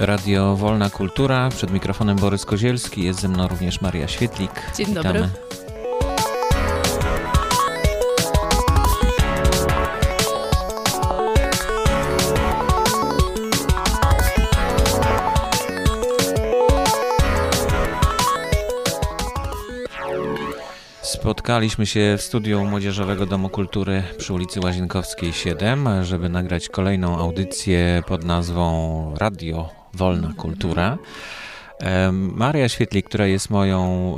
Radio Wolna Kultura. Przed mikrofonem Borys Kozielski. Jest ze mną również Maria Świetlik. Dzień Witamy. dobry. Spotkaliśmy się w studiu Młodzieżowego Domu Kultury przy ulicy Łazienkowskiej 7, żeby nagrać kolejną audycję pod nazwą Radio Wolna Kultura. Maria Świetlik, która jest moją,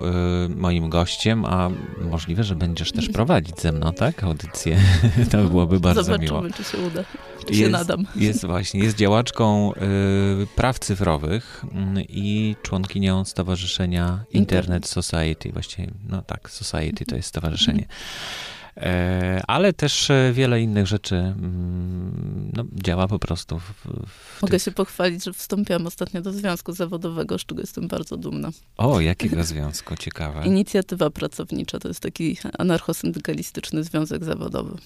y, moim gościem, a możliwe, że będziesz też prowadzić ze mną, tak? Audycję. To byłoby bardzo Zobaczymy, miło. czy się uda. Czy się nadam. Jest właśnie, jest działaczką y, praw cyfrowych y, i członkinią Stowarzyszenia Internet Society. Właściwie, no tak, Society to jest stowarzyszenie. E, ale też e, wiele innych rzeczy mm, no, działa po prostu w, w Mogę tych... się pochwalić, że wstąpiłam ostatnio do związku zawodowego, z czego jestem bardzo dumna. O, jakiego związku? Ciekawe. Inicjatywa Pracownicza to jest taki anarchosyndykalistyczny związek zawodowy.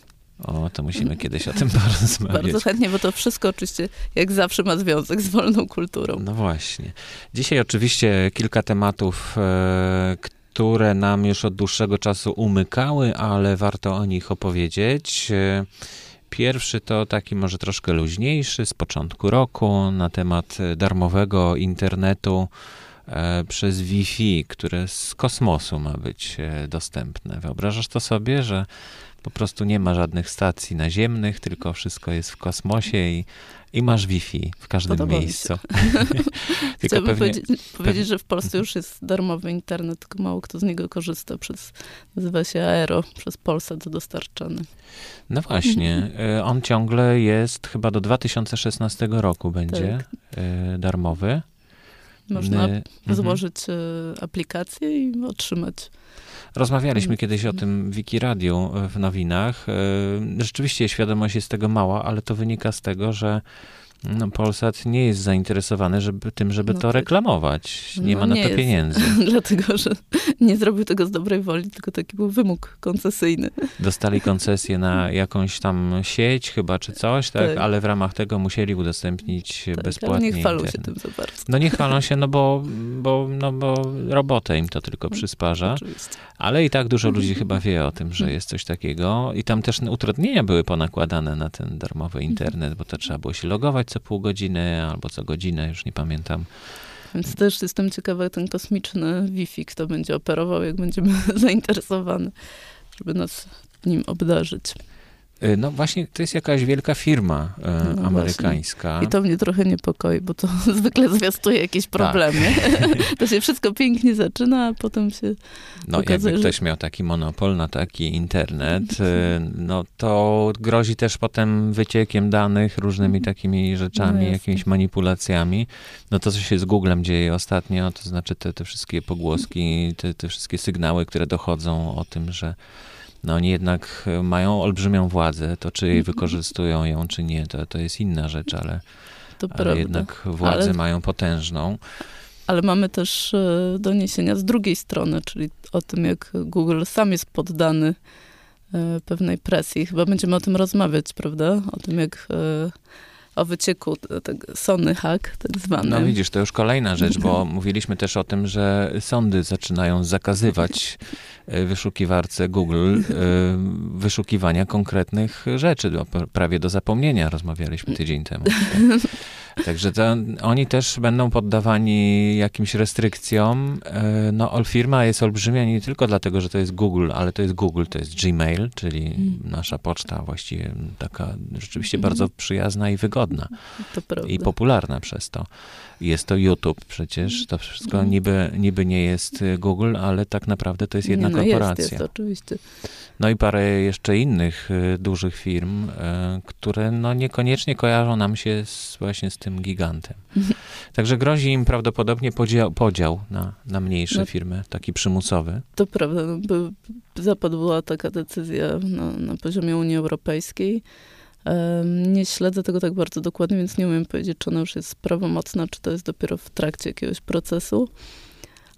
O, to musimy kiedyś o tym porozmawiać. Bardzo chętnie, bo to wszystko oczywiście, jak zawsze, ma związek z wolną kulturą. No właśnie. Dzisiaj oczywiście kilka tematów, e, które nam już od dłuższego czasu umykały, ale warto o nich opowiedzieć. E, Pierwszy to taki może troszkę luźniejszy z początku roku na temat darmowego internetu e, przez Wi-Fi, które z kosmosu ma być e, dostępne. Wyobrażasz to sobie, że po prostu nie ma żadnych stacji naziemnych, tylko wszystko jest w kosmosie i, i masz Wi-Fi w każdym Podoba miejscu. tylko pewnie, powiedzieć, powiedzieć, że w Polsce już jest darmowy internet, tylko mało kto z niego korzysta. Przez, nazywa się Aero, przez Polsat dostarczany. no właśnie, on ciągle jest, chyba do 2016 roku będzie e, darmowy. Można N- mhm. złożyć e, aplikację i otrzymać. Rozmawialiśmy Mhm. kiedyś o tym Wiki Radio e, w nowinach. E, Rzeczywiście świadomość jest tego mała, ale to wynika z tego, że no, Polsat nie jest zainteresowany żeby, tym, żeby No to tak. reklamować. Nie No ma na nie to jest. pieniędzy. Dlatego, że nie zrobił tego z dobrej woli, tylko taki był wymóg koncesyjny. Dostali koncesję na jakąś tam sieć chyba, czy coś, tak? Tak. Ale w ramach tego musieli udostępnić Tak, bezpłatnie nie chwalą się tym za bardzo. No nie chwalą się, no bo, bo, no bo robotę im to tylko przysparza. Oczywiście. Ale i tak dużo ludzi chyba wie o tym, że jest coś takiego. I tam też utrudnienia były ponakładane na ten darmowy internet, bo to trzeba było się logować co pół godziny albo co godzinę, już nie pamiętam. Więc też jestem ciekawa, ten kosmiczny Wi-Fi, kto będzie operował, jak będziemy zainteresowani, żeby nas nim obdarzyć. Y, No właśnie, to jest jakaś wielka firma e, No amerykańska. I to mnie trochę niepokoi, bo to zwykle zwiastuje jakieś problemy. to się wszystko pięknie zaczyna, a potem się No okazuje, jakby że- ktoś miał taki monopol na taki internet, y, no to grozi też potem wyciekiem danych, różnymi takimi rzeczami, No jakimiś manipulacjami. No to, co się z Googlem dzieje ostatnio, to znaczy te, te wszystkie pogłoski, te, te wszystkie sygnały, które dochodzą o tym, że no oni jednak y, mają olbrzymią władzę, to czy jej wykorzystują ją, czy nie, to, to jest inna rzecz, ale, ale jednak władzę Ale- mają potężną. Ale mamy też e, doniesienia z drugiej strony, czyli o tym, jak Google sam jest poddany e, pewnej presji. Chyba będziemy o tym rozmawiać, prawda? O tym, jak e, o wycieku te- tego Sony hack, tak zwany. No widzisz, to już kolejna rzecz, bo mówiliśmy też o tym, że sądy zaczynają zakazywać e, wyszukiwarce Google e, wyszukiwania konkretnych rzeczy, do, prawie do zapomnienia rozmawialiśmy tydzień temu. Także to, oni też będą poddawani jakimś restrykcjom. E, No, firma jest olbrzymia nie tylko dlatego, że to jest Google, ale to jest Google, to jest Gmail, czyli Mm. nasza poczta właściwie taka rzeczywiście bardzo przyjazna i wygodna to prawda. i popularna przez to. Jest to YouTube przecież, to wszystko Mhm. niby, niby nie jest y, Google, ale tak naprawdę to jest jedna Nie, no korporacja. Jest, jest, oczywiście. No i parę jeszcze innych y, dużych firm, y, które no niekoniecznie kojarzą nam się z, właśnie z tym gigantem. Także grozi im prawdopodobnie podział, podział na, na mniejsze No. firmy, taki przymusowy. To prawda, no, zapadła taka decyzja na, na poziomie Unii Europejskiej. Nie śledzę tego tak bardzo dokładnie, więc nie umiem powiedzieć, czy ona już jest prawomocna, czy to jest dopiero w trakcie jakiegoś procesu.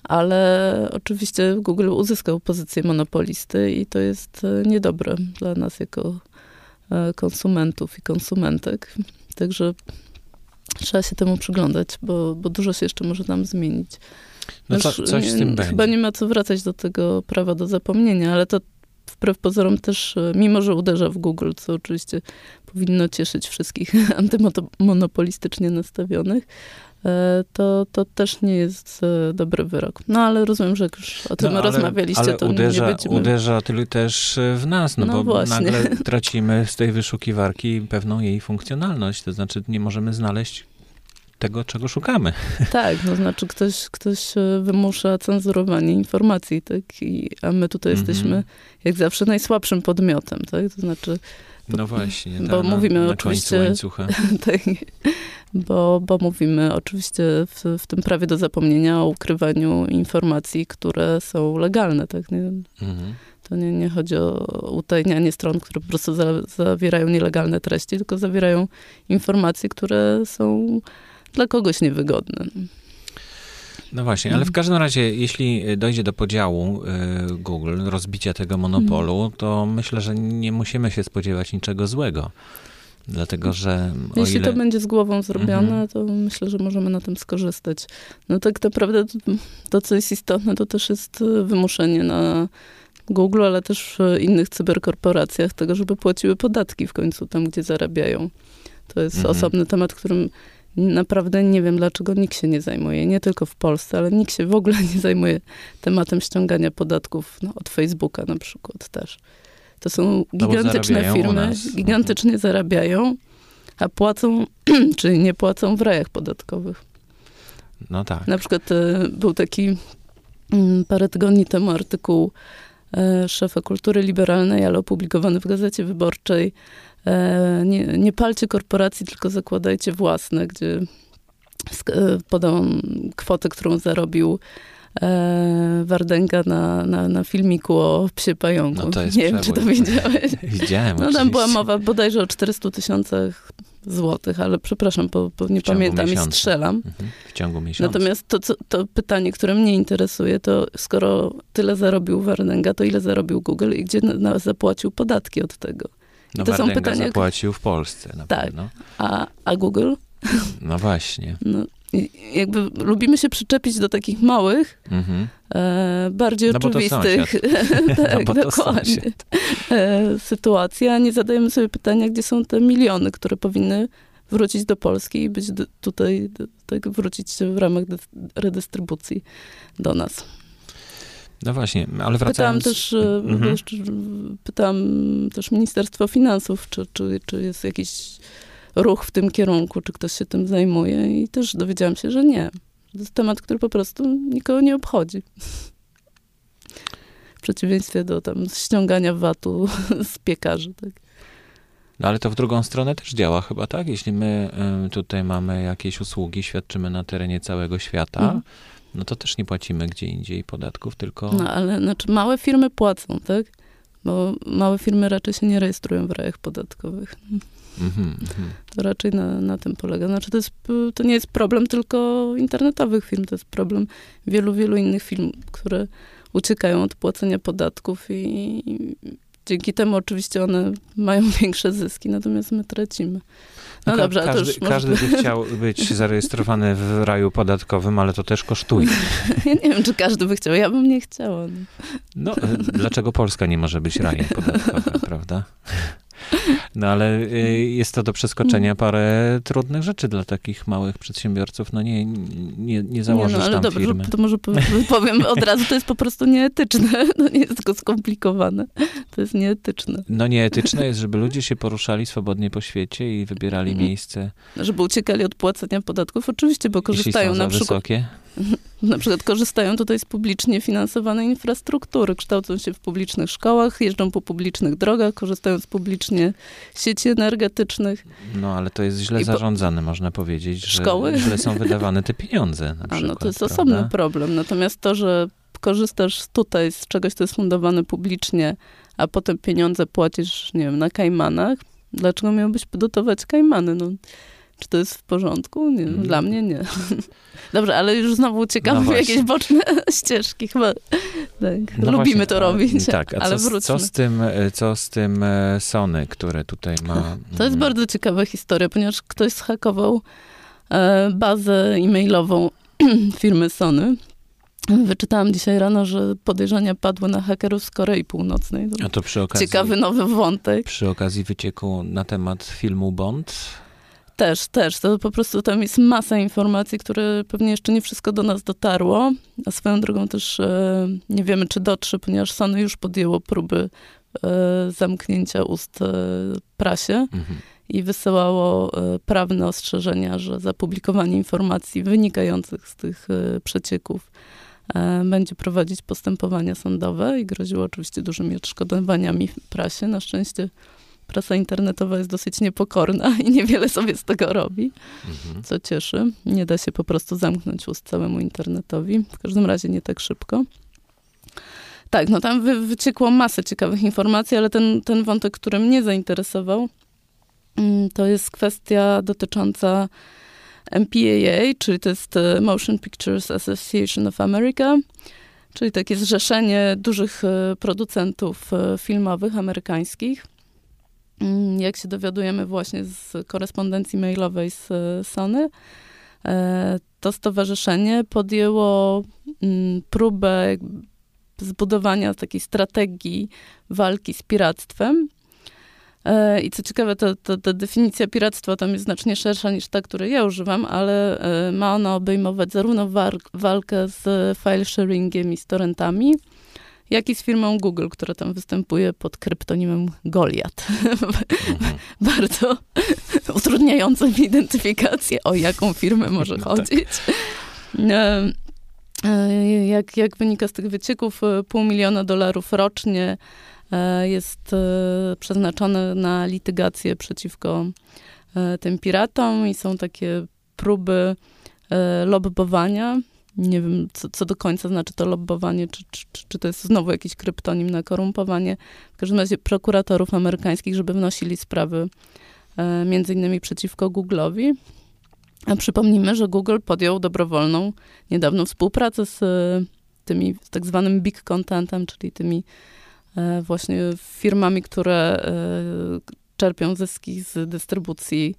Ale oczywiście Google uzyskał pozycję monopolisty i to jest e, niedobre dla nas jako e, konsumentów i konsumentek. Także trzeba się temu przyglądać, bo, bo dużo się jeszcze może tam zmienić. No co, coś nie, z tym będzie. Chyba nie ma co wracać do tego prawa do zapomnienia, ale to wbrew pozorom też, e, mimo że uderza w Google, co oczywiście powinno cieszyć wszystkich antymonopolistycznie nastawionych, e, to, to też nie jest e, dobry wyrok. No ale rozumiem, że już o tym No, ale- rozmawialiście, ale to uderza, nie będziemy... uderza tyle też w nas, no, No bo właśnie. nagle tracimy z tej wyszukiwarki pewną jej funkcjonalność, to znaczy nie możemy znaleźć tego, czego szukamy. Tak, to znaczy ktoś, ktoś e, wymusza cenzurowanie informacji, tak? I, a my tutaj Mhm. jesteśmy jak zawsze najsłabszym podmiotem, tak? To znaczy No właśnie, bo ta, mówimy na, na oczywiście- tak, bo, bo mówimy oczywiście w, w tym prawie do zapomnienia o ukrywaniu informacji, które są legalne, tak? Nie, Mhm. to nie, nie chodzi o utajnianie stron, które po prostu za, zawierają nielegalne treści, tylko zawierają informacje, które są dla kogoś niewygodne. No właśnie, ale w każdym razie, jeśli dojdzie do podziału y, Google, rozbicia tego monopolu, Mhm. to myślę, że nie musimy się spodziewać niczego złego. Dlatego, że Jeśli ile... to będzie z głową zrobione, Mhm. to myślę, że możemy na tym skorzystać. No tak naprawdę to, to, co jest istotne, to też jest e, wymuszenie na Google, ale też w innych cyberkorporacjach tego, żeby płaciły podatki w końcu tam, gdzie zarabiają. To jest Mhm. osobny temat, którym naprawdę nie wiem, dlaczego nikt się nie zajmuje. Nie tylko w Polsce, ale nikt się w ogóle nie zajmuje tematem ściągania podatków no, od Facebooka na przykład też. To są No gigantyczne firmy, nas. gigantycznie zarabiają, a płacą, czyli nie płacą w rajach podatkowych. No tak. Na przykład e, był taki mm, parę tygodni temu artykuł e, szefa kultury liberalnej, ale opublikowany w Gazecie Wyborczej. E, nie, nie palcie korporacji, tylko zakładajcie własne, gdzie e, podał on kwotę, którą zarobił e, Wardęga na, na, na filmiku o psie pająku. No to jest nie wiem, czy to przebój. wiedziałeś. Widziałem No tam oczywiście. była mowa bodajże o 400 tysiącach złotych, ale przepraszam, bo, bo nie pamiętam miesiąca. i strzelam. Mhm. W ciągu miesiąca. Natomiast to, to pytanie, które mnie interesuje, to skoro tyle zarobił Warnenga, to ile zarobił Google i gdzie na, zapłacił podatki od tego? No to są pytania- zapłacił w Polsce na Tak. pewno. A, a Google? No właśnie. No, jakby lubimy się przyczepić do takich małych, Mhm. e, bardziej No oczywistych tak, No bo to dokładnie, e, sytuacji, a nie zadajemy sobie pytania, gdzie są te miliony, które powinny wrócić do Polski i być do, tutaj, do, tak, wrócić w ramach dys- redystrybucji do nas. No właśnie, ale Pytałam wracając... też, e, Mhm. jeszcze, pytałam też Ministerstwo Finansów, czy, czy, czy jest jakiś ruch w tym kierunku, czy ktoś się tym zajmuje i też dowiedziałam się, że nie. To jest temat, który po prostu nikogo nie obchodzi. W przeciwieństwie do tam ściągania VAT-u z piekarzy. Tak. No ale to w drugą stronę też działa chyba, tak? Jeśli my y, tutaj mamy jakieś usługi, świadczymy na terenie całego świata, Mhm. No to też nie płacimy gdzie indziej podatków, tylko... No ale znaczy małe firmy płacą, tak? Bo małe firmy raczej się nie rejestrują w rajach podatkowych. Mhm, mhm. To raczej na, na tym polega. Znaczy to, jest, to nie jest problem tylko internetowych firm, to jest problem wielu, wielu innych firm, które uciekają od płacenia podatków i, i dzięki temu oczywiście one mają większe zyski, natomiast my tracimy. No ka- dobrze, a to każdy, każdy by chciał być zarejestrowany w raju podatkowym, ale to też kosztuje. Ja nie wiem, czy każdy by chciał, ja bym nie chciała. No. No, y, dlaczego Polska nie może być rajem podatkowym, prawda? No ale y, jest to do przeskoczenia parę trudnych rzeczy dla takich małych przedsiębiorców. No nie, nie, nie założysz nie, no, ale tam dobrze, firmy. to może pow- powiem od razu, to jest po prostu nieetyczne. To nie jest tylko skomplikowane. To jest nieetyczne. No nieetyczne jest, żeby ludzie się poruszali swobodnie po świecie i wybierali Mhm. miejsce, Żeby uciekali od płacenia podatków, oczywiście, bo jeśli korzystają są za na przykład wysokie. Na przykład korzystają tutaj z publicznie finansowanej infrastruktury, kształcą się w publicznych szkołach, jeżdżą po publicznych drogach, korzystają z publicznie sieci energetycznych. No ale to jest źle po- zarządzane, można powiedzieć, że Szkoły? źle są wydawane te pieniądze na A przykład, no to jest prawda? osobny problem. Natomiast to, że korzystasz tutaj z czegoś, co jest fundowane publicznie, a potem pieniądze płacisz, nie wiem, na Kajmanach, dlaczego miałbyś dotować Kajmany? No, czy to jest w porządku? Nie, Mm. Dla mnie nie. Dobrze, ale już znowu uciekamy No jakieś boczne ścieżki. Chyba tak, No lubimy właśnie, to robić, Tak, a ale co, z- wróćmy. co z tym, co z tym e, Sony, które tutaj ma... To jest mm, bardzo ciekawa historia, ponieważ ktoś zhakował e, bazę e-mailową firmy Sony. Wyczytałam dzisiaj rano, że podejrzenia padły na hakerów z Korei Północnej. A to przy okazji... Ciekawy nowy wątek. Przy okazji wycieku na temat filmu Bond. Też, też. To po prostu tam jest masa informacji, które pewnie jeszcze nie wszystko do nas dotarło. A swoją drogą też e, nie wiemy, czy dotrze, ponieważ Sony już podjęło próby e, zamknięcia ust e, prasie Mhm. i wysyłało e, prawne ostrzeżenia, że za publikowanie informacji wynikających z tych e, przecieków e, będzie prowadzić postępowania sądowe i groziło oczywiście dużymi odszkodowaniami prasie. Na szczęście prasa internetowa jest dosyć niepokorna i niewiele sobie z tego robi, Mhm. co cieszy. Nie da się po prostu zamknąć ust całemu internetowi. W każdym razie nie tak szybko. Tak, no tam wy, wyciekło masę ciekawych informacji, ale ten, ten wątek, który mnie zainteresował, mm, to jest kwestia dotycząca MPAA, czyli to jest e, Motion Pictures Association of America, czyli takie zrzeszenie dużych e, producentów e, filmowych amerykańskich. Mm, Jak się dowiadujemy właśnie z korespondencji mailowej z e, Sony, e, to stowarzyszenie podjęło mm, próbę zbudowania takiej strategii walki z piractwem. E, I co ciekawe, to, to, ta definicja piractwa tam jest znacznie szersza niż ta, której ja używam, ale ma ona obejmować zarówno walkę z file sharingiem i z torrentami, jak i z firmą Google, która tam występuje pod kryptonimem Goliath. Mhm. Bardzo utrudniającą mi identyfikację, o jaką firmę może Tak. chodzić. E, Jak, jak wynika z tych wycieków, e, pół miliona dolarów rocznie e, jest przeznaczone na litygację przeciwko tym piratom i są takie próby lobbowania. Nie wiem, co, co do końca znaczy to lobbowanie, czy, czy, czy- to jest znowu jakiś kryptonim na korumpowanie. W każdym razie prokuratorów amerykańskich, żeby wnosili sprawy e, między innymi przeciwko Google'owi. A przypomnijmy, że Google podjął dobrowolną, niedawną współpracę z e, tymi z tak zwanym big contentem, czyli tymi e, właśnie firmami, które e, czerpią zyski z dystrybucji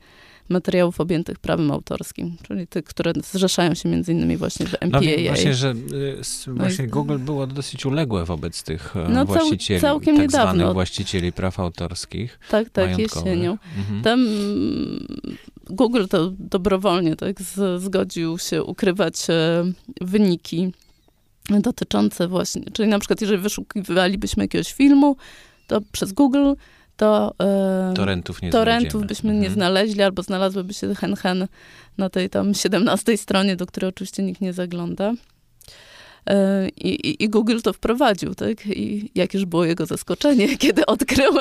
materiałów objętych prawem autorskim, czyli tych, które zrzeszają się między innymi właśnie w No MPAA. wiem, właśnie, że y, No właśnie Google było dosyć uległe wobec tych e, No, cał- właścicieli, całkiem tak niedawno. zwanych właścicieli praw autorskich, tak, tak, majątkowych. jesienią. Mhm. Tam Google to dobrowolnie tak z, zgodził się ukrywać e, wyniki dotyczące właśnie, czyli na przykład jeżeli wyszukiwalibyśmy jakiegoś filmu, to przez Google to e, Torrentów nie torrentów byśmy nie Mhm. znaleźli, albo znalazłyby się hen hen na tej tam 17 stronie, do której oczywiście nikt nie zagląda. E, I, i, I Google to wprowadził, tak? I jakież było jego zaskoczenie, kiedy odkrył,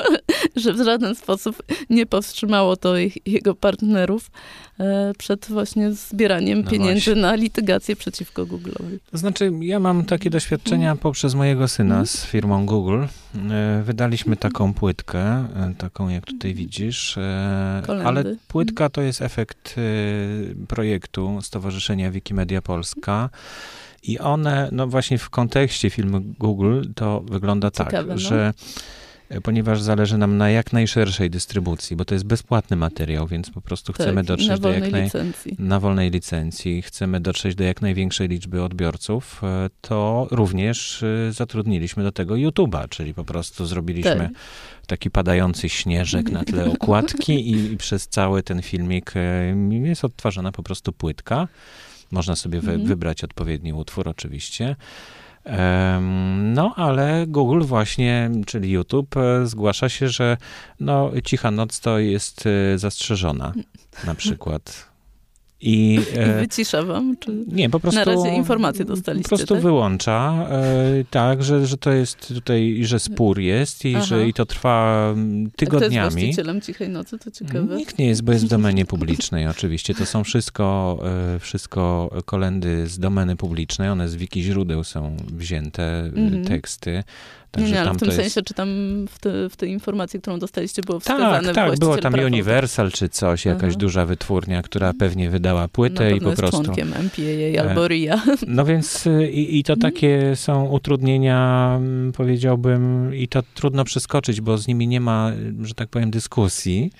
że w żaden sposób nie powstrzymało to ich, jego partnerów e, przed właśnie zbieraniem No pieniędzy właśnie. na litygację przeciwko Google'owi. To znaczy, ja mam takie doświadczenia poprzez mojego syna Mhm. z firmą Google. E, Wydaliśmy taką płytkę, taką jak tutaj widzisz, Kolendy. ale płytka to jest efekt projektu Stowarzyszenia Wikimedia Polska. I one, no właśnie w kontekście filmu Google, to wygląda tak, Ciekawe, no. że e, ponieważ zależy nam na jak najszerszej dystrybucji, bo to jest bezpłatny materiał, więc po prostu chcemy tak, dotrzeć na do jak naj, licencji. na wolnej licencji, chcemy dotrzeć do jak największej liczby odbiorców, e, to również e, zatrudniliśmy do tego YouTube'a, czyli po prostu zrobiliśmy Tak. taki padający śnieżek na tle okładki i, i przez cały ten filmik jest odtwarzana po prostu płytka. Można sobie wy, Mhm. wybrać odpowiedni utwór oczywiście. No, ale Google właśnie, czyli YouTube, e, zgłasza się, że no, cicha noc to jest e, zastrzeżona na przykład. I, I e, wycisza wam, czy... nie, po prostu. Na razie informacje dostaliście, Po prostu tak? wyłącza, e, tak, że, że to jest tutaj, że spór jest i Aha. że i to trwa mm, A Kto jest tygodniami. właścicielem Cichej Nocy, to ciekawe. Nikt nie jest, bo jest w domenie publicznej oczywiście. To są wszystko, e, wszystko kolendy z domeny publicznej. One z wiki źródeł są wzięte, e, Mhm. teksty. Także nie, ale w tym jest... sensie, czy tam w, te, w tej informacji, którą dostaliście, było wskazane Tak, tak, było tam Universal czy coś, jakaś Aha. duża wytwórnia, która Mhm. pewnie wydała płytę i po jest prostu. członkiem MPAA albo RIA. No więc y, i, i to Mhm. takie są utrudnienia, mm, powiedziałbym, i to trudno przeskoczyć, bo z nimi nie ma, że tak powiem, dyskusji,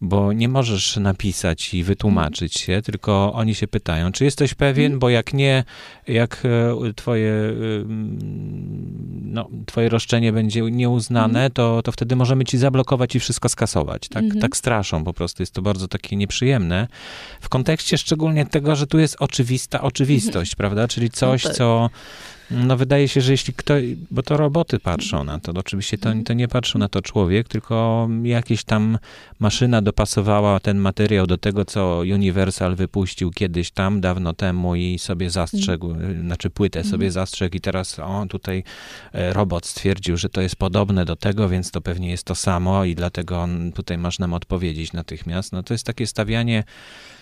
bo nie możesz napisać i wytłumaczyć się, tylko oni się pytają, czy jesteś pewien, Mhm. bo jak nie, jak e, twoje, no, twoje roszczenie będzie nieuznane, to, to wtedy możemy ci zablokować i wszystko skasować. Tak, Mhm. tak straszą po prostu, jest to bardzo takie nieprzyjemne. W kontekście szczególnie tego, że tu jest oczywista oczywistość, prawda? Czyli coś, tak. co no wydaje się, że jeśli ktoś, bo to roboty patrzą na to, oczywiście to, to nie patrzył na to człowiek, tylko jakieś tam maszyna dopasowała ten materiał do tego, co Universal wypuścił kiedyś tam, dawno temu i sobie zastrzegł, znaczy płytę sobie Mhm. zastrzegł i teraz o, tutaj e, robot stwierdził, że to jest podobne do tego, więc to pewnie jest to samo i dlatego on, tutaj masz nam odpowiedzieć natychmiast. No to jest takie stawianie mm,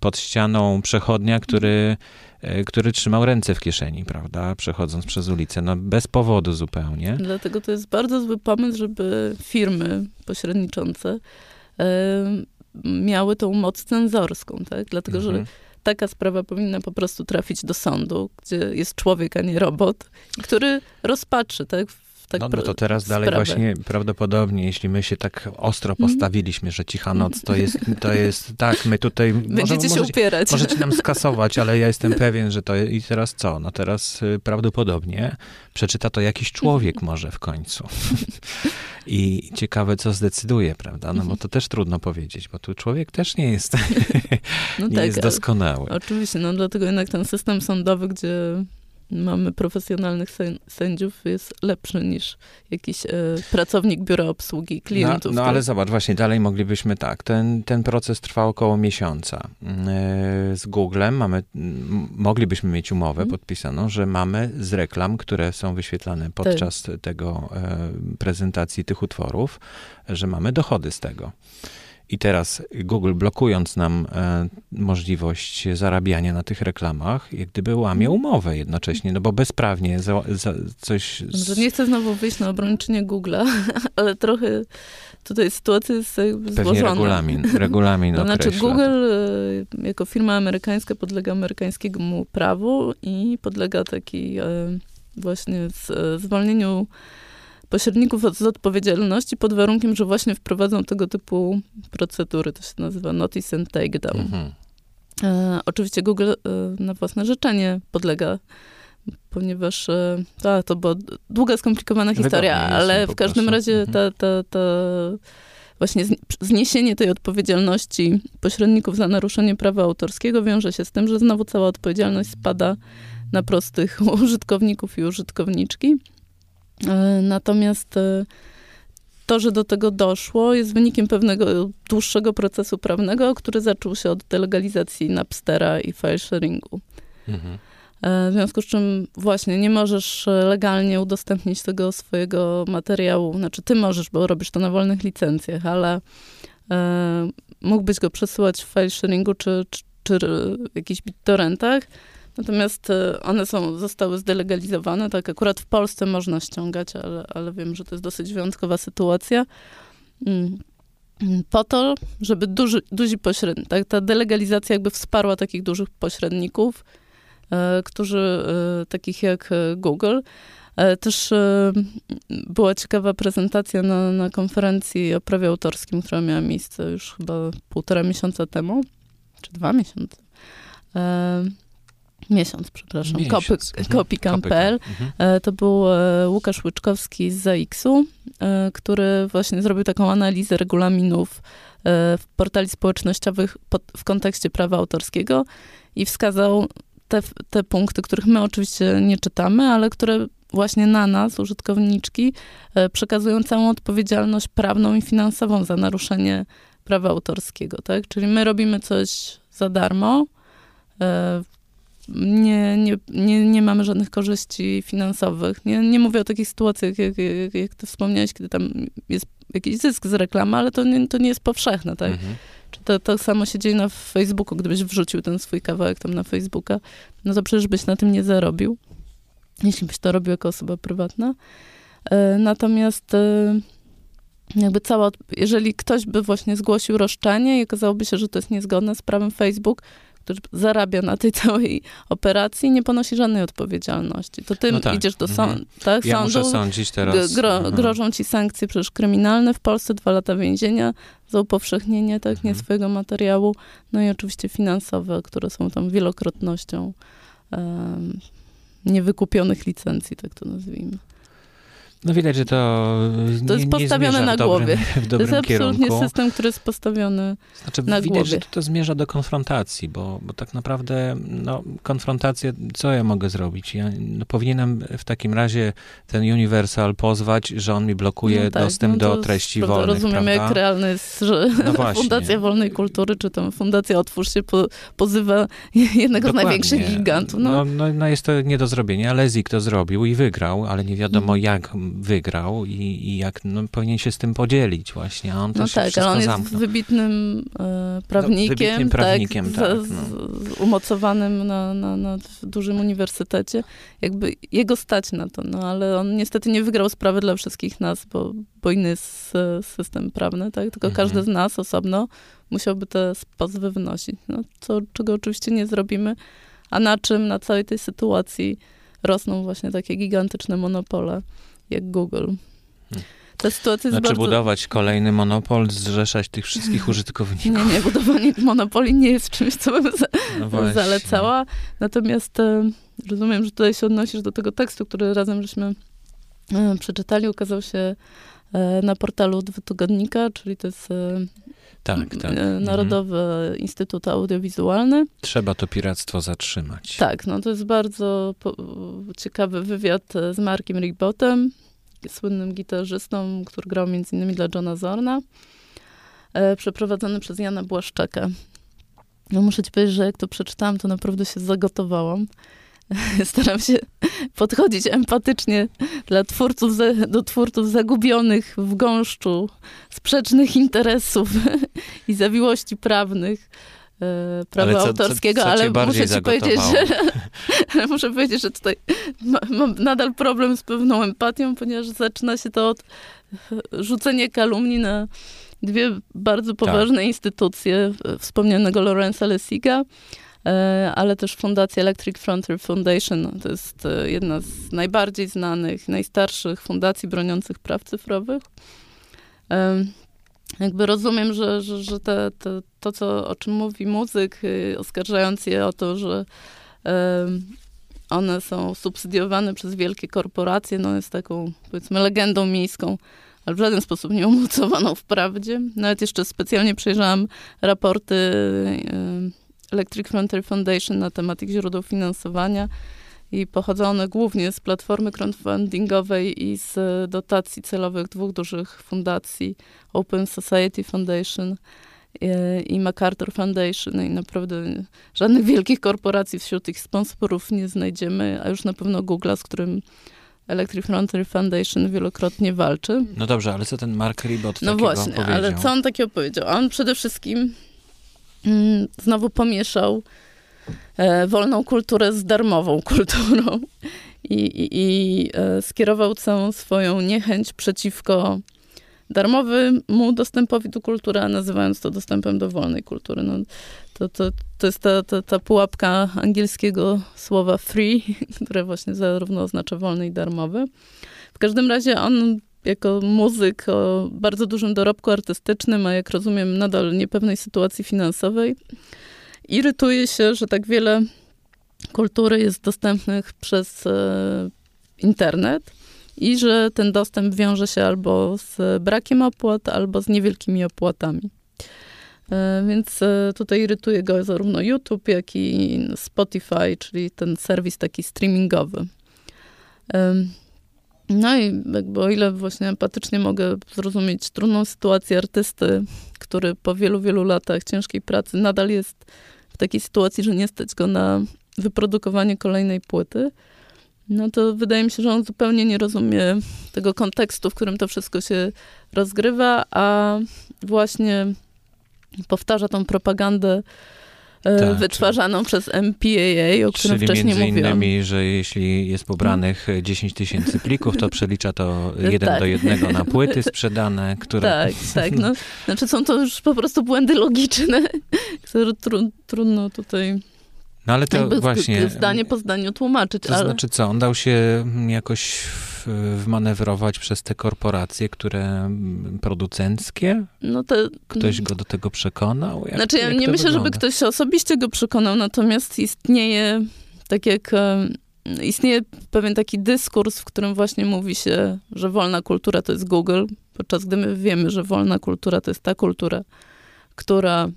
pod ścianą przechodnia, który, e, który trzymał ręce w kieszeni, prawda, przechodząc przez ulicę, no bez powodu zupełnie. Dlatego to jest bardzo zły pomysł, żeby firmy pośredniczące e, miały tą moc cenzorską, tak? Dlatego, Mhm. że taka sprawa powinna po prostu trafić do sądu, gdzie jest człowiek, a nie robot, który rozpatrzy, tak? Tak No, no to teraz dalej właśnie prawdopodobnie, jeśli my się tak ostro Mhm. postawiliśmy, że cicha noc, to jest, to jest tak, my tutaj... Będziecie się możecie, upierać. możecie nam skasować, ale ja jestem pewien, że to... I teraz co? No teraz y, prawdopodobnie przeczyta to jakiś człowiek może w końcu. I ciekawe, co zdecyduje, prawda? No bo to też trudno powiedzieć, bo tu człowiek też nie jest, no nie tak, jest doskonały. Oczywiście, no dlatego jednak ten system sądowy, gdzie mamy profesjonalnych sęd- sędziów, jest lepszy niż jakiś e, pracownik biura obsługi No, klientów. no który- ale zobacz, właśnie dalej moglibyśmy tak. Ten, ten proces trwał około miesiąca. Yy, Z Googlem mamy, moglibyśmy mieć umowę Mhm. podpisaną, że mamy z reklam, które są wyświetlane podczas tego e, prezentacji tych utworów, że mamy dochody z tego. I teraz Google blokując nam e, możliwość zarabiania na tych reklamach, jak gdyby łamie Mhm. umowę jednocześnie, no bo bezprawnie za, za coś... z- Dobrze, nie chcę znowu wyjść na obrończynię Google'a, ale trochę tutaj sytuacja jest jakby Pewnie złożona. regulamin, regulamin To znaczy. Google e, jako firma amerykańska podlega amerykańskiemu prawu i podlega takiej e, właśnie z, zwolnieniu pośredników od, z odpowiedzialności pod warunkiem, że właśnie wprowadzą tego typu procedury. To się nazywa notice and takedown. Mhm. E, oczywiście Google e, na własne życzenie podlega, ponieważ e, ta, to była długa, skomplikowana historia, Wygodniej jest ale w każdym razie Mhm. ta, ta, ta właśnie zni- zniesienie tej odpowiedzialności pośredników za naruszenie prawa autorskiego wiąże się z tym, że znowu cała odpowiedzialność spada na prostych użytkowników i użytkowniczki. E, Natomiast e, to, że do tego doszło, jest wynikiem pewnego dłuższego procesu prawnego, który zaczął się od delegalizacji Napstera i file sharingu. Mhm. E, W związku z czym właśnie nie możesz legalnie udostępnić tego swojego materiału. Znaczy ty możesz, bo robisz to na wolnych licencjach, ale e, mógłbyś go przesyłać w file sharingu czy, czy, czy w jakichś BitTorrentach. Natomiast e, one są, zostały zdelegalizowane. Tak akurat w Polsce można ściągać, ale, ale wiem, że to jest dosyć wyjątkowa sytuacja. Mm. Mm, Po to, żeby duży, duzi pośrednicy, tak, ta delegalizacja jakby wsparła takich dużych pośredników, e, którzy, e, takich jak Google. Też była ciekawa prezentacja na, na konferencji o prawie autorskim, która miała miejsce już chyba półtora miesiąca temu, czy dwa miesiące. Miesiąc, przepraszam. Miesiąc. Mhm. Mhm. E, To był e, Łukasz Łyczkowski z ZAX-u, e, który właśnie zrobił taką analizę regulaminów w portali społecznościowych w kontekście prawa autorskiego i wskazał te, te punkty, których my oczywiście nie czytamy, ale które właśnie na nas, użytkowniczki, przekazują całą odpowiedzialność prawną i finansową za naruszenie prawa autorskiego, tak? Czyli my robimy coś za darmo, nie, nie, nie, nie mamy żadnych korzyści finansowych. Nie, nie mówię o takich sytuacjach, jak, jak, jak ty wspomniałeś, kiedy tam jest jakiś zysk z reklamy, ale to nie, to nie jest powszechne, tak? Mhm. Czy to, to samo się dzieje na Facebooku, gdybyś wrzucił ten swój kawałek tam na Facebooka, no to przecież byś na tym nie zarobił, jeśli byś to robił jako osoba prywatna. E, Natomiast e, jakby cała, jeżeli ktoś by właśnie zgłosił roszczenie i okazałoby się, że to jest niezgodne z prawem Facebook, który zarabia na tej całej operacji, nie ponosi żadnej odpowiedzialności. To ty No tak. idziesz do Mhm. sądu, tak? Ja sądu, muszę sądzić teraz. Gro, Mhm. grożą ci sankcje przecież kryminalne w Polsce, dwa lata więzienia za upowszechnienie tak, nie Mhm. swojego materiału, no i oczywiście finansowe, które są tam wielokrotnością em, niewykupionych licencji, tak to nazwijmy. No widać, że to, To nie, jest nie postawione na w dobrym, głowie. w To jest absolutnie kierunku. system, który jest postawiony Znaczy, na widać, głowie. że to zmierza do konfrontacji, bo, bo tak naprawdę no, konfrontację, co ja mogę zrobić? Ja no, powinienem w takim razie ten Universal pozwać, że on mi blokuje No tak, dostęp no to do treści wolnych, Rozumiemy, prawda? jak realne jest, że No. Fundacja Wolnej Kultury, czy tam Fundacja Otwórz się po, pozywa jednego z Dokładnie. największych gigantów. No, No, no, no jest to nie do zrobienia. Lezik to zrobił i wygrał, ale nie wiadomo Mhm. jak wygrał i, i jak no, powinien się z tym podzielić właśnie, a on no się tak, ale on jest zamknął. wybitnym e, prawnikiem, wybitnym prawnikiem, tak, tak, z, no. umocowanym na, na, na dużym uniwersytecie. Jakby jego stać na to, no ale on niestety nie wygrał sprawy dla wszystkich nas, bo, bo inny jest system prawny, tak? Tylko Mhm. każdy z nas osobno musiałby te pozwy wnosić. No, co, czego oczywiście nie zrobimy. A na czym na całej tej sytuacji rosną właśnie takie gigantyczne monopole jak Google. Ta sytuacja jest Znaczy bardzo... budować kolejny monopol, zrzeszać tych wszystkich użytkowników. Nie, nie, budowanie monopoli nie jest czymś, co bym za, No zalecała. Natomiast e, rozumiem, że tutaj się odnosisz do tego tekstu, który razem żeśmy e, przeczytali. Ukazał się e, na portalu Dwutygodnika, czyli to jest Tak, tak. e, Mhm. Narodowy Instytut Audiowizualny. Trzeba to piractwo zatrzymać. Tak, no to jest bardzo ciekawy wywiad z Markiem Rigbottem, słynnym gitarzystą, który grał między innymi dla Johna Zorna, e, przeprowadzony przez Jana Błaszczaka. No muszę ci powiedzieć, że jak to przeczytałam, to naprawdę się zagotowałam. Staram się podchodzić empatycznie dla twórców, do twórców zagubionych w gąszczu sprzecznych interesów i zawiłości prawnych e, prawa Ale co- co- autorskiego, co cię ale muszę ci powiedzieć, że, muszę powiedzieć, że tutaj ma, mam nadal problem z pewną empatią, ponieważ zaczyna się to od rzucenia kalumni na dwie bardzo poważne instytucje, e, wspomnianego Lorenza Lessiga, ale też Fundacja Electric Frontier Foundation. No, To jest e, jedna z najbardziej znanych, najstarszych fundacji broniących praw cyfrowych. Jakby rozumiem, że, że, że te, te, to, co, o czym mówi muzyk, y, oskarżając je o to, że one są subsydiowane przez wielkie korporacje, no jest taką, powiedzmy, legendą miejską, ale w żaden sposób nie umocowaną w prawdzie. Nawet jeszcze specjalnie przejrzałam raporty em, Electric Frontier Foundation na temat ich źródeł finansowania i pochodzą one głównie z platformy crowdfundingowej i z dotacji celowych dwóch dużych fundacji, Open Society Foundation e, i MacArthur Foundation. No I naprawdę żadnych wielkich korporacji wśród ich sponsorów nie znajdziemy, a już na pewno Google, z którym Electric Frontier Foundation wielokrotnie walczy. No dobrze, ale co ten Mark Ribot No takiego właśnie, powiedział? ale co on takiego powiedział? On przede wszystkim znowu pomieszał e, wolną kulturę z darmową kulturą i, i, i e, skierował całą swoją niechęć przeciwko darmowemu dostępowi do kultury, a nazywając to dostępem do wolnej kultury. No, to, to, to jest ta, ta, ta pułapka angielskiego słowa free, które właśnie zarówno oznacza wolny i darmowy. W każdym razie on jako muzyk o bardzo dużym dorobku artystycznym, a jak rozumiem nadal niepewnej sytuacji finansowej, irytuje się, że tak wiele kultury jest dostępnych przez e, internet i że ten dostęp wiąże się albo z brakiem opłat, albo z niewielkimi opłatami. E, Więc e, tutaj irytuje go zarówno YouTube, jak i Spotify, czyli ten serwis taki streamingowy. No i jakby o ile właśnie empatycznie mogę zrozumieć trudną sytuację artysty, który po wielu, wielu latach ciężkiej pracy nadal jest w takiej sytuacji, że nie stać go na wyprodukowanie kolejnej płyty, no to wydaje mi się, że on zupełnie nie rozumie tego kontekstu, w którym to wszystko się rozgrywa, a właśnie powtarza tą propagandę Tak, wytwarzaną przez MPAA, o którym Czyli wcześniej między mówiłam. innymi, że jeśli jest pobranych 10 tysięcy plików, to przelicza to jeden Tak. do jednego na płyty sprzedane, które... Tak, tak. No, znaczy są to już po prostu błędy logiczne, które tru, trudno tutaj No ale to jakby właśnie... zdanie po zdaniu tłumaczyć. To ale... znaczy co, on dał się mm, jakoś wmanewrować przez te korporacje, które mm, producenckie? no to, Ktoś go do tego przekonał? Jak, Znaczy, ja nie myślę, żeby wygląda? ktoś osobiście go przekonał, natomiast istnieje, tak jak istnieje pewien taki dyskurs, w którym właśnie mówi się, że wolna kultura to jest Google, podczas gdy my wiemy, że wolna kultura to jest ta kultura, która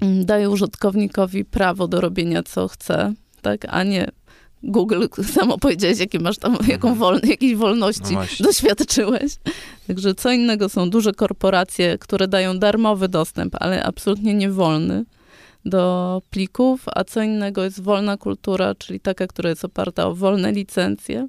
daje użytkownikowi prawo do robienia co chce, tak, a nie Google, samo powiedziałeś, jakie masz tam, jaką wol, jakiej No wolności właśnie. doświadczyłeś. Także co innego są duże korporacje, które dają darmowy dostęp, ale absolutnie nie wolny do plików, a co innego jest wolna kultura, czyli taka, która jest oparta o wolne licencje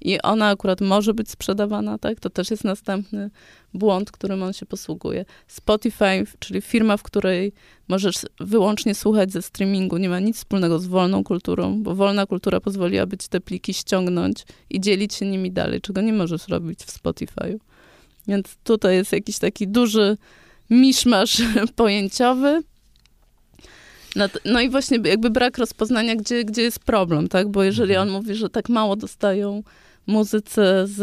i ona akurat może być sprzedawana, tak? To też jest następny błąd, którym on się posługuje. Spotify, czyli firma, w której możesz wyłącznie słuchać ze streamingu, nie ma nic wspólnego z wolną kulturą, bo wolna kultura pozwoliłaby ci te pliki ściągnąć i dzielić się nimi dalej, czego nie możesz robić w Spotify'u. Więc tutaj jest jakiś taki duży miszmasz pojęciowy. Nat- No i właśnie jakby brak rozpoznania, gdzie, gdzie jest problem, tak? Bo jeżeli Mhm. on mówi, że tak mało dostają muzycy z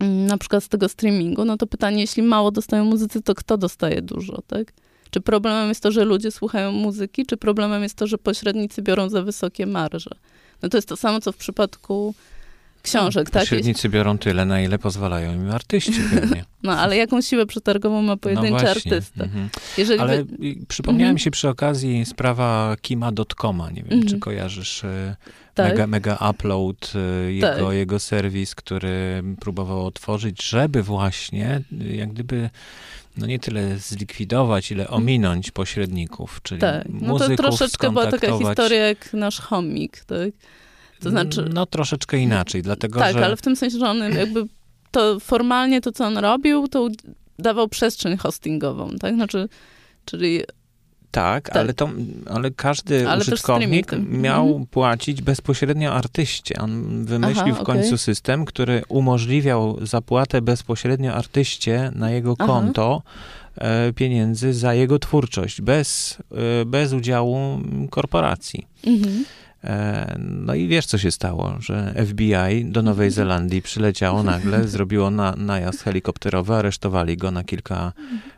mm, na przykład z tego streamingu, no to pytanie, jeśli mało dostają muzycy, to kto dostaje dużo, tak? Czy problemem jest to, że ludzie słuchają muzyki, czy problemem jest to, że pośrednicy biorą za wysokie marże? No to jest to samo, co w przypadku książek, tak? Pośrednicy biorą tyle, na ile pozwalają im artyści pewnie. No, ale jaką siłę przetargową ma pojedynczy no artysta? Mhm. Jeżeli Ale wy... i przypomniała Mhm. mi się przy okazji sprawa Kima.coma. Nie wiem, Mhm. czy kojarzysz e, Tak. mega, mega upload, e, jego, Tak. jego serwis, który próbował otworzyć, żeby właśnie jak gdyby no nie tyle zlikwidować, ile ominąć pośredników, czyli Tak, no to troszeczkę była taka historia jak nasz chomik, tak? To znaczy, No troszeczkę inaczej, dlatego tak, że... ale w tym sensie, że on jakby to formalnie to, co on robił, to dawał przestrzeń hostingową, tak? Znaczy, czyli Tak, Tak. Ale, to, ale każdy Ale użytkownik miał Mhm. płacić bezpośrednio artyście. On wymyślił Aha, w końcu okej. system, który umożliwiał zapłatę bezpośrednio artyście na jego Aha. konto e, pieniędzy za jego twórczość, bez, e, bez udziału korporacji. mhm. E, No i wiesz, co się stało, że FBI do Nowej Zelandii przyleciało nagle, zrobiło na, najazd helikopterowy, aresztowali go na kilka,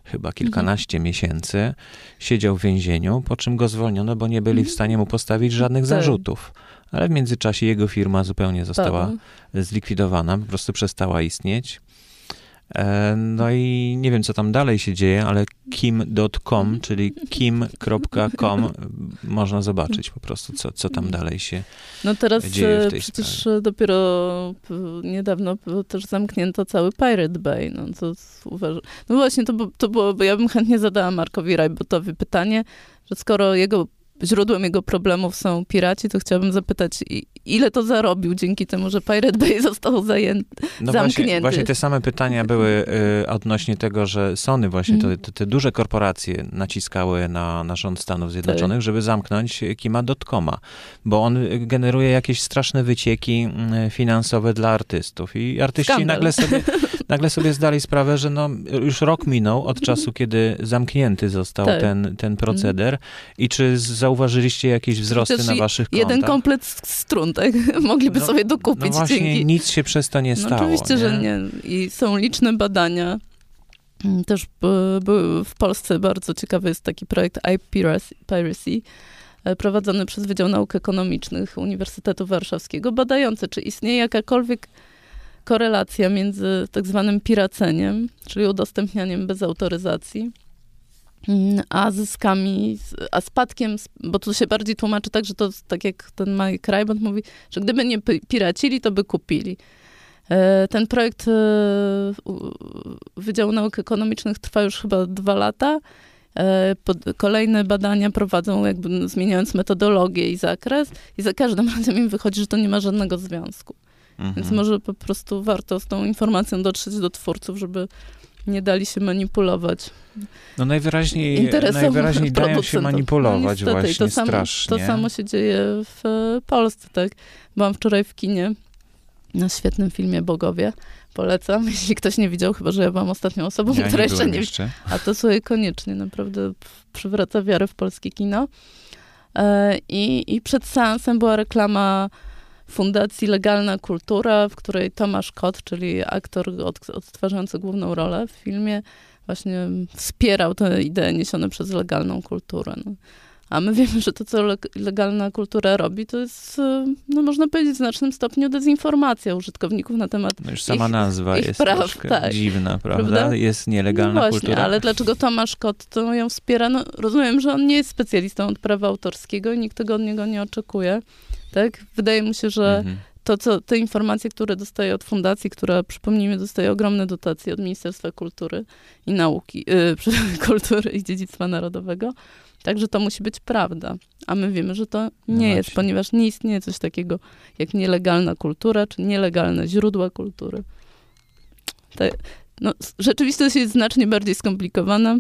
chyba kilkanaście miesięcy, siedział w więzieniu, po czym go zwolniono, bo nie byli w stanie mu postawić żadnych Tak. zarzutów. Ale w międzyczasie jego firma zupełnie została zlikwidowana, po prostu przestała istnieć. E, No i nie wiem, co tam dalej się dzieje, ale kim.com, czyli kim.com, można zobaczyć po prostu, co, co tam dalej się No teraz dzieje w e, tej przecież e, dopiero niedawno też zamknięto cały Pirate Bay. No, to uważam. No właśnie, to, to było, bo ja bym chętnie zadała Markowi Rajbotowi pytanie, że skoro jego źródłem jego problemów są piraci, to chciałabym zapytać, ile to zarobił dzięki temu, że Pirate Bay został zajęty. No zamknięty. właśnie, właśnie te same pytania były y, odnośnie tego, że Sony właśnie, Mhm. te, te duże korporacje naciskały na, na rząd Stanów Zjednoczonych, żeby zamknąć Kima.coma, bo on generuje jakieś straszne wycieki y, finansowe dla artystów i artyści Skandal. nagle sobie, nagle sobie zdali sprawę, że no, już rok minął od czasu, kiedy zamknięty został Tak. ten, ten proceder i czy zauważyliście jakieś wzrosty Przecież na waszych kontach? Jeden komplet strun, tak? Mogliby No- sobie dokupić No właśnie, dzięki... nic się przez to nie No stało. oczywiście, że nie. I są liczne badania. Mm, Też by- były w Polsce bardzo ciekawy jest taki projekt iPiracy, e, prowadzony przez Wydział Nauk Ekonomicznych Uniwersytetu Warszawskiego, badający, czy istnieje jakakolwiek korelacja między tak zwanym piraceniem, czyli udostępnianiem bez autoryzacji, mm, a zyskami, a spadkiem, bo to się bardziej tłumaczy tak, że to tak jak ten Mike Ryband mówi, że gdyby nie pi- piracili, to by kupili. E, Ten projekt e, Wydziału Nauk Ekonomicznych trwa już chyba dwa lata. E, Kolejne badania prowadzą, jakby zmieniając metodologię i zakres, i za każdym razem im wychodzi, że to nie ma żadnego związku. Mhm. Więc może po prostu warto z tą informacją dotrzeć do twórców, żeby nie dali się manipulować. No najwyraźniej, najwyraźniej dają się manipulować no, niestety, właśnie to samo, strasznie. To samo się dzieje w Polsce, tak? Byłam wczoraj w kinie na świetnym filmie Bogowie. Polecam, jeśli ktoś nie widział, chyba że ja byłam ostatnią osobą, ja która nie jeszcze nie jeszcze. A to sobie koniecznie, naprawdę przywraca wiarę w polskie kino. E, I, I przed seansem była reklama Fundacji Legalna Kultura, w której Tomasz Kot, czyli aktor od, odtwarzający główną rolę w filmie, właśnie wspierał tę ideę niesione przez legalną kulturę. No. A my wiemy, że to, co legalna kultura robi, to jest, no można powiedzieć, w znacznym stopniu dezinformacja użytkowników na temat No już sama ich, nazwa ich jest praw, tak. dziwna, prawda? Prawda? Jest nielegalna no właśnie, kultura. ale dlaczego Tomasz Kot to ją wspiera? No rozumiem, że on nie jest specjalistą od prawa autorskiego i nikt tego od niego nie oczekuje. Tak? Wydaje mu się, że Mhm. to, co, te informacje, które dostaje od fundacji, która, przypomnijmy, dostaje ogromne dotacje od Ministerstwa Kultury i Nauki, yy, Kultury i Dziedzictwa Narodowego, także to musi być prawda. A my wiemy, że to No nie jest, właśnie. ponieważ nie istnieje coś takiego jak nielegalna kultura, czy nielegalne źródła kultury. Te, no, rzeczywistość jest znacznie bardziej skomplikowana.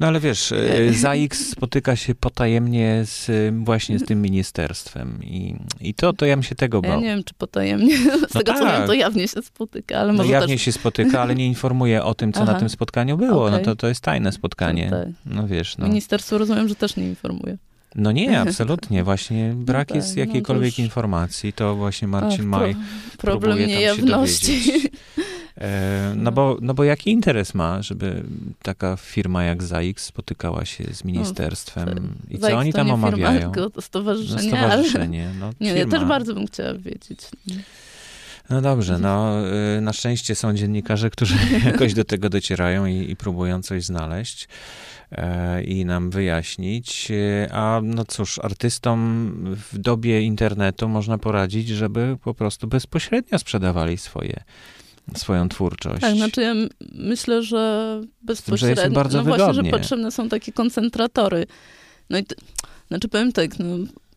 No ale wiesz, e, ZAX spotyka się potajemnie z, e, właśnie z tym ministerstwem i, i to, to ja bym się tego Ja bał. nie wiem, czy potajemnie. Z tego, co tak. wiem, to jawnie się spotyka, ale No może jawnie też... się spotyka, ale nie informuje o tym, co na Aha. tym spotkaniu było. No Okej. to, to jest tajne spotkanie. No wiesz, no. Ministerstwo rozumiem, że też nie informuje. No nie, absolutnie. Właśnie brak tak, jest no to jakiejkolwiek już- informacji. To właśnie Marcin Ach, pro- Maj Problem próbuje tam się dowiedzieć. E, no, bo, no bo jaki interes ma, żeby taka firma jak ZAX spotykała się z ministerstwem i co oni to tam nie omawiają? Firma, tylko to No, stowarzyszenie, ale... stowarzyszenie, no, Nie, ja też bardzo bym chciała wiedzieć. No dobrze, no y, na szczęście są dziennikarze, którzy jakoś do tego docierają i, i próbują coś znaleźć e, i nam wyjaśnić. A no cóż, artystom w dobie internetu można poradzić, żeby po prostu bezpośrednio sprzedawali swoje, swoją twórczość. Tak, znaczy ja myślę, że bezpośrednio, im bardzo no właśnie, że wygodnie. potrzebne są takie koncentratory. No i, znaczy powiem tak, no,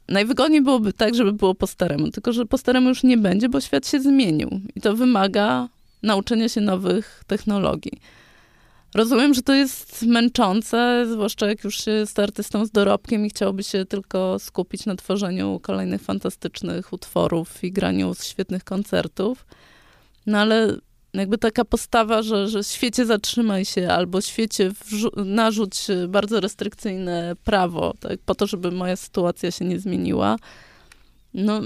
najwygodniej byłoby tak, żeby było po staremu, tylko że po staremu już nie będzie, bo świat się zmienił i to wymaga nauczenia się nowych technologii. Rozumiem, że to jest męczące, zwłaszcza jak już się jest artystą z dorobkiem i chciałoby się tylko skupić na tworzeniu kolejnych fantastycznych utworów i graniu świetnych koncertów. No ale jakby taka postawa, że, że świecie zatrzymaj się albo świecie narzuć bardzo restrykcyjne prawo, tak, po to, żeby moja sytuacja się nie zmieniła, no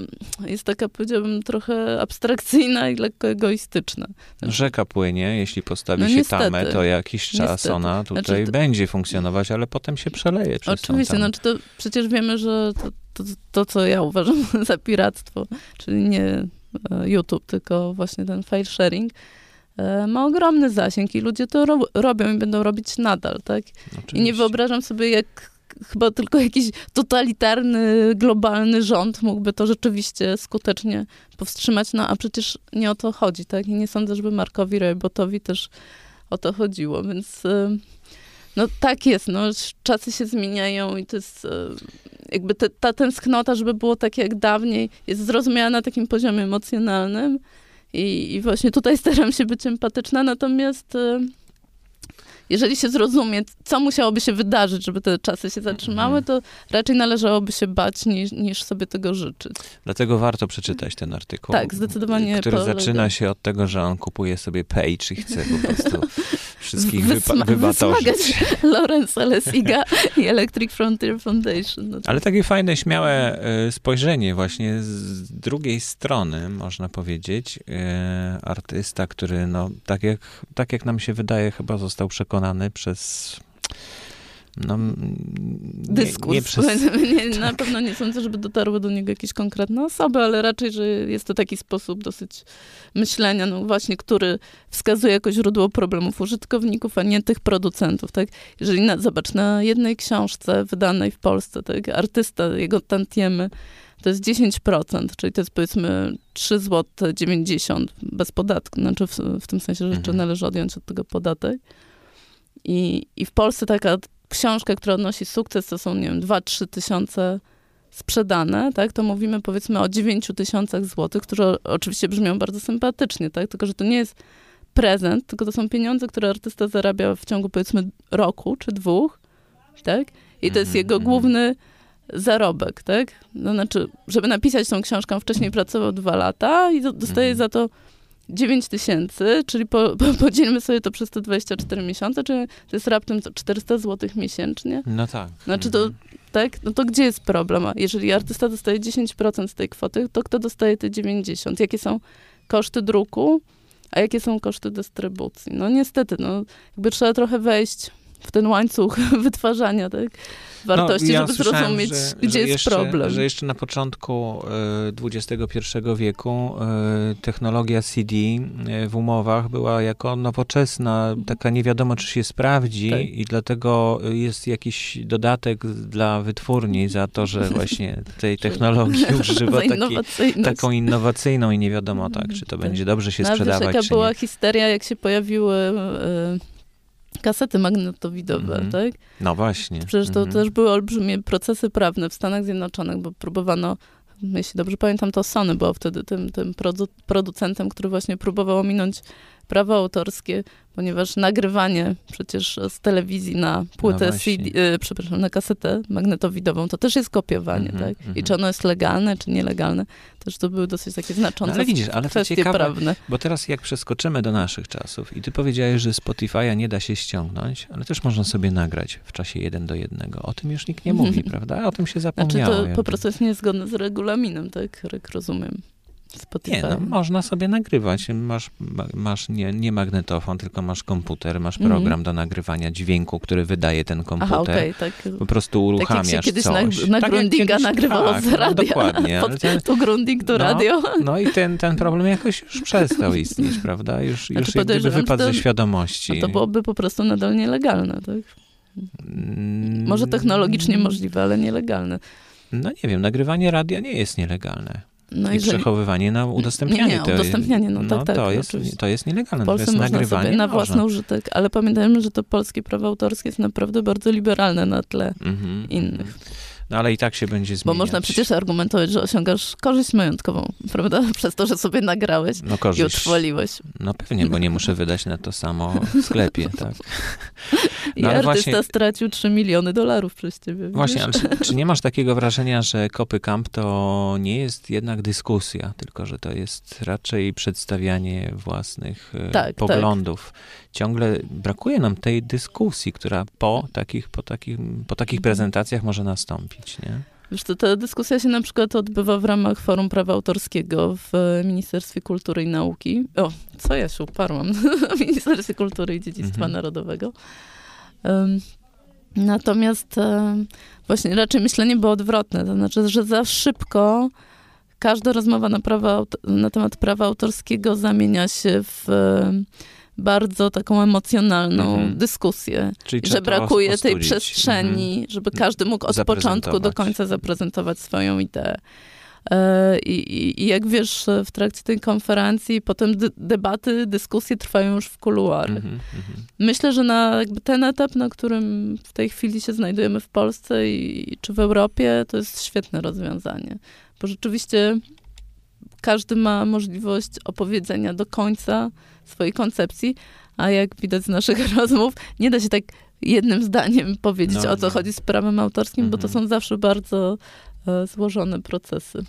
jest taka, powiedziałabym, trochę abstrakcyjna i lekko egoistyczna. Rzeka płynie, jeśli postawi No się niestety. tamę, to jakiś czas Niestety. ona tutaj Znaczy to- będzie funkcjonować, ale potem się przeleje przez Oczywiście, znaczy to przecież wiemy, że to, to, to, co ja uważam za piractwo, czyli nie e, YouTube, tylko właśnie ten file sharing, e, ma ogromny zasięg i ludzie to ro- robią i będą robić nadal, tak? I nie Oczywiście. wyobrażam sobie, jak chyba tylko jakiś totalitarny, globalny rząd mógłby to rzeczywiście skutecznie powstrzymać, no a przecież nie o to chodzi, tak? I nie sądzę, żeby Markowi Robotowi też o to chodziło, więc y, no tak jest, no czasy się zmieniają i to jest jakby te, ta tęsknota, żeby było tak jak dawniej, jest zrozumiała na takim poziomie emocjonalnym i, i właśnie tutaj staram się być empatyczna, natomiast y, jeżeli się zrozumie, co musiałoby się wydarzyć, żeby te czasy się zatrzymały, to raczej należałoby się bać, niż, niż sobie tego życzyć. Dlatego warto przeczytać ten artykuł. Tak, zdecydowanie Który zaczyna się od tego, że on kupuje sobie page i chce po prostu wszystkich Wysma- wybatorzyć. Lawrence Alesiga i Electric Frontier Foundation. No to- Ale takie fajne, śmiałe e, spojrzenie właśnie z drugiej strony, można powiedzieć. E, Artysta, który no, tak jak, tak jak nam się wydaje, chyba został przekonany przez no, m, nie, Na pewno nie sądzę, żeby dotarły do niego jakieś konkretne osoby, ale raczej, że jest to taki sposób dosyć myślenia, no właśnie, który wskazuje jako źródło problemów użytkowników, a nie tych producentów, tak? Jeżeli, na, zobacz, na jednej książce wydanej w Polsce, tak, artysta, jego tantiemy, to jest 10%, czyli to jest powiedzmy 3 zł 90 bez podatku, znaczy w, w tym sensie, że jeszcze Mhm. należy odjąć od tego podatek. I, I w Polsce taka książka, która odnosi sukces, to są, nie wiem, 2-3 tysiące sprzedane, tak, to mówimy powiedzmy o 9 tysiącach złotych, które oczywiście brzmią bardzo sympatycznie, tak, tylko że to nie jest prezent, tylko to są pieniądze, które artysta zarabia w ciągu powiedzmy roku czy dwóch, tak? I to jest Mhm, jego mhm. główny zarobek, tak? No, znaczy, żeby napisać tą książkę, wcześniej pracował dwa lata i do- dostaje Mhm. za to 9 tysięcy, czyli po, po, podzielmy sobie to przez te 24 miesiące, czyli to jest raptem co, 400 zł miesięcznie. No tak. Znaczy to, Mhm. tak? No to gdzie jest problem? A Jeżeli artysta dostaje 10% z tej kwoty, to kto dostaje te 90%? Jakie są koszty druku, a jakie są koszty dystrybucji? No niestety, no jakby trzeba trochę wejść w ten łańcuch wytwarzania, tak? Wartości, No, ja żeby zrozumieć, że, gdzie że jest jeszcze, problem. Że jeszcze na początku e, XXI wieku e, technologia CD e, w umowach była jako nowoczesna, taka nie wiadomo, czy się sprawdzi Tak. i dlatego jest jakiś dodatek dla wytwórni za to, że właśnie tej technologii używa innowacyjność. taką innowacyjną i nie wiadomo tak, czy to Tak. będzie dobrze się No, a wiesz, sprzedawać, czy była nie. histeria, jak się pojawiły e, kasety magnetowidowe, Mhm. tak? No właśnie. Przecież to Mhm. też były olbrzymie procesy prawne w Stanach Zjednoczonych, bo próbowano, jeśli dobrze pamiętam, to Sony było wtedy tym, tym produ- producentem, który właśnie próbował ominąć prawa autorskie, ponieważ nagrywanie przecież z telewizji na płytę No. CD, y, przepraszam, na kasetę magnetowidową, to też jest kopiowanie, Mhm, tak? I mhm. czy ono jest legalne, czy nielegalne, też to były dosyć takie znaczące No, ale widzisz, ale to kwestie ciekawe, prawne. Bo teraz jak przeskoczymy do naszych czasów i ty powiedziałeś, że Spotify'a nie da się ściągnąć, ale też można sobie nagrać w czasie jeden do jednego. O tym już nikt nie mówi, prawda? O tym się Znaczy zapomniało. to jakby. po prostu jest niezgodne z regulaminem, tak? Jak rozumiem. Spotify. Nie, no, można sobie nagrywać. Masz, ma- masz nie, nie magnetofon, tylko masz komputer, masz Mhm. program do nagrywania dźwięku, który wydaje ten komputer. Aha, okej, tak. Po prostu uruchamiasz Tak jak się kiedyś na, coś. na Tak jak Grundiga kiedyś- nagrywało tak, z radia. No, dokładnie. Pod, ten, tu Grundig, to no, radio. No i ten, ten problem jakoś już przestał istnieć, prawda? Już, już jak gdyby wypadł to- ze świadomości. A to byłoby po prostu nadal nielegalne, tak? Mm, Może technologicznie możliwe, ale nielegalne. No nie wiem, nagrywanie radia nie jest nielegalne. No I jeżeli przechowywanie na udostępnianie. Nie, nie, udostępnianie, no tak, tak, To jest, oczywiście. to jest nielegalne. w Polsce to jest można nagrywanie. na można. własny użytek, ale pamiętajmy, że to polskie prawo autorskie jest naprawdę bardzo liberalne na tle Mhm, innych. No ale i tak się będzie zmieniać. Bo można przecież argumentować, że osiągasz korzyść majątkową, prawda? Przez to, że sobie nagrałeś No i korzyść. utrwoliłeś. No pewnie, bo nie muszę wydać na to samo w sklepie, tak. I No ale artysta właśnie- stracił 3 miliony dolarów przez ciebie. widzisz? Właśnie, ale czy, czy nie masz takiego wrażenia, że Kopy Camp to nie jest jednak dyskusja, tylko że to jest raczej przedstawianie własnych e, Tak, poglądów? Ciągle brakuje nam tej dyskusji, która po takich, po takich, po takich prezentacjach może nastąpić, nie? Wiesz, to ta dyskusja się na przykład odbywa w ramach Forum Prawa Autorskiego w e, Ministerstwie Kultury i Nauki. O, co ja się uparłam? w Ministerstwie Kultury i Dziedzictwa Mhm. Narodowego. Em, natomiast em, właśnie raczej myślenie było odwrotne, to znaczy, że za szybko każda rozmowa na, prawa, na temat prawa autorskiego zamienia się w em, bardzo taką emocjonalną Mhm. dyskusję. Czyli że brakuje tej ostudzić. przestrzeni, Mhm. żeby każdy mógł od początku do końca zaprezentować swoją ideę. E, I, i, I jak wiesz, w trakcie tej konferencji potem debaty, dyskusje trwają już w kuluarach. Mhm, mhm. Myślę, że na jakby ten etap, na którym w tej chwili się znajdujemy w Polsce i, czy w Europie, to jest świetne rozwiązanie. Bo rzeczywiście każdy ma możliwość opowiedzenia do końca swojej koncepcji, a jak widać z naszych rozmów, nie da się tak jednym zdaniem powiedzieć, No, o co no. chodzi z prawem autorskim, bo to Mhm. są zawsze bardzo e, złożone procesy.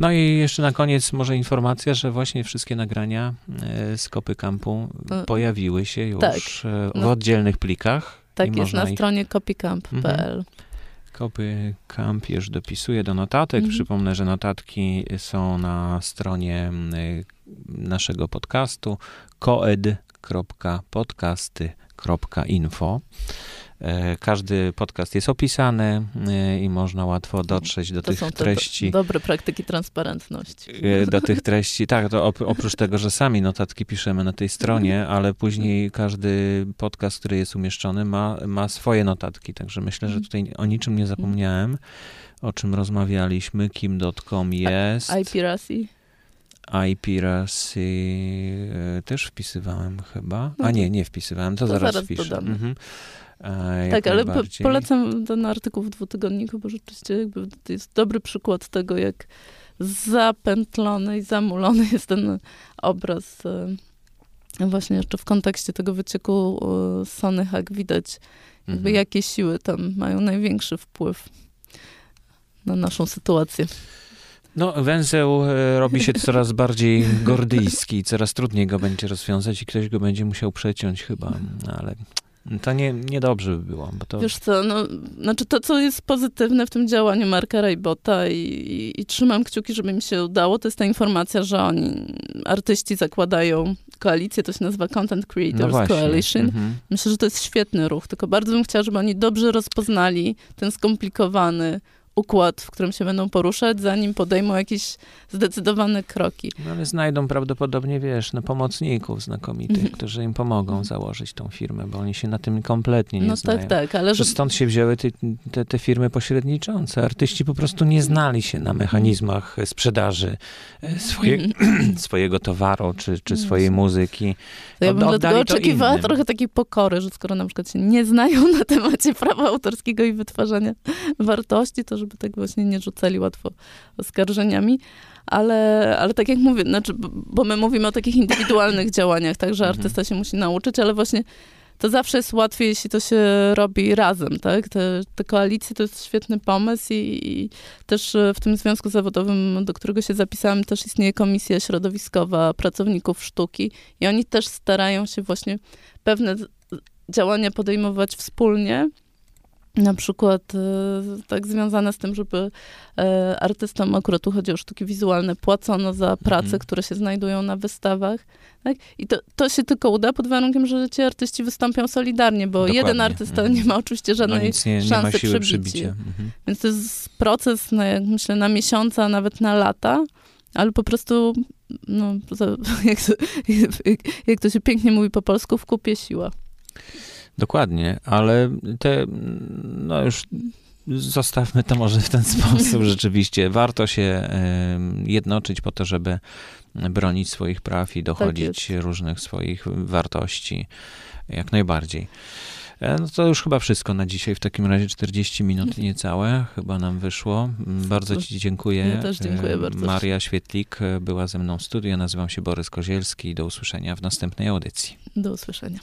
No i jeszcze na koniec może informacja, że właśnie wszystkie nagrania e, z Kopy Campu E, pojawiły się już tak. e, w No. oddzielnych plikach. Tak jest na ich- stronie copycamp.pl. Kopy Camp już dopisuję do notatek. Mhm. Przypomnę, że notatki są na stronie mm, naszego podcastu koed.podcasty.info. E, Każdy podcast jest opisany e, i można łatwo dotrzeć do To tych są te treści. do, dobre praktyki transparentności. E, do tych treści. Tak, to op- oprócz tego, że sami notatki piszemy na tej stronie, ale później każdy podcast, który jest umieszczony, ma, ma swoje notatki. Także myślę, że tutaj o niczym nie zapomniałem, o czym rozmawialiśmy, kim.com jest. iPiracy. iPiracy e, też wpisywałem chyba. No A to- nie, nie wpisywałem, to, to zaraz, zaraz wpiszę. Mhm. E, Tak, ale po, najbardziej. polecam ten artykuł w dwutygodniku, bo rzeczywiście jakby to jest dobry przykład tego, jak zapętlony i zamulony jest ten obraz właśnie jeszcze w kontekście tego wycieku e, Sony Hack widać, jakby Mhm. jakie siły tam mają największy wpływ na naszą sytuację. No, węzeł e, robi się coraz bardziej gordyjski, coraz trudniej go będzie rozwiązać i ktoś go będzie musiał przeciąć chyba, no, ale to nie, niedobrze by było, bo to... Wiesz co, no, znaczy to, co jest pozytywne w tym działaniu Marka Rajbota i, i, i trzymam kciuki, żeby mi się udało, to jest ta informacja, że oni, artyści zakładają koalicję, to się nazywa Content no Creators właśnie. Coalition. Mhm. Myślę, że to jest świetny ruch, tylko bardzo bym chciała, żeby oni dobrze rozpoznali ten skomplikowany układ, w którym się będą poruszać, zanim podejmą jakieś zdecydowane kroki. No, ale znajdą prawdopodobnie, wiesz, no, pomocników znakomitych, Mhm. którzy im pomogą założyć tą firmę, bo oni się na tym kompletnie nie No znają. tak, tak, ale że stąd się wzięły te, te, te firmy pośredniczące. Artyści po prostu nie znali się na mechanizmach sprzedaży e, swoje, swojego towaru czy, czy No swojej muzyki. To ja bym Oddali dlatego oczekiwała innym. trochę takiej pokory, że skoro na przykład się nie znają na temacie prawa autorskiego i wytwarzania wartości, to żeby tak właśnie nie rzucali łatwo oskarżeniami. Ale, ale tak jak mówię, znaczy, bo my mówimy o takich indywidualnych działaniach, tak, że Mhm. artysta się musi nauczyć, ale właśnie to zawsze jest łatwiej, jeśli to się robi razem, tak? Te, te koalicje to jest świetny pomysł i, i też e, w tym związku zawodowym, do którego się zapisałam, też istnieje komisja środowiskowa pracowników sztuki i oni też starają się właśnie pewne działania podejmować wspólnie. Na przykład e, tak związane z tym, żeby e, artystom, akurat tu chodzi o sztuki wizualne, płacono za prace, Mhm. które się znajdują na wystawach. Tak? I to, to się tylko uda pod warunkiem, że ci artyści wystąpią solidarnie, bo Dokładnie. jeden artysta Mhm. nie ma oczywiście No żadnej nic nie, nie szansy przebicia. przybicia. Mhm. Więc to jest proces, jak myślę, na miesiące, a nawet na lata, ale po prostu, no, jak to, jak, jak to się pięknie mówi po polsku, w kupie siła. Dokładnie, ale te, no już zostawmy to może w ten sposób rzeczywiście. Warto się jednoczyć po to, żeby bronić swoich praw i dochodzić różnych swoich wartości. Jak najbardziej. E, No to już chyba wszystko na dzisiaj. W takim razie 40 minut niecałe chyba nam wyszło. Mm, Bardzo Ci dziękuję. Ja też dziękuję E, bardzo. Maria Świetlik e, była ze mną w studiu. Ja nazywam się Borys Kozielski. Do usłyszenia w następnej audycji. Do usłyszenia.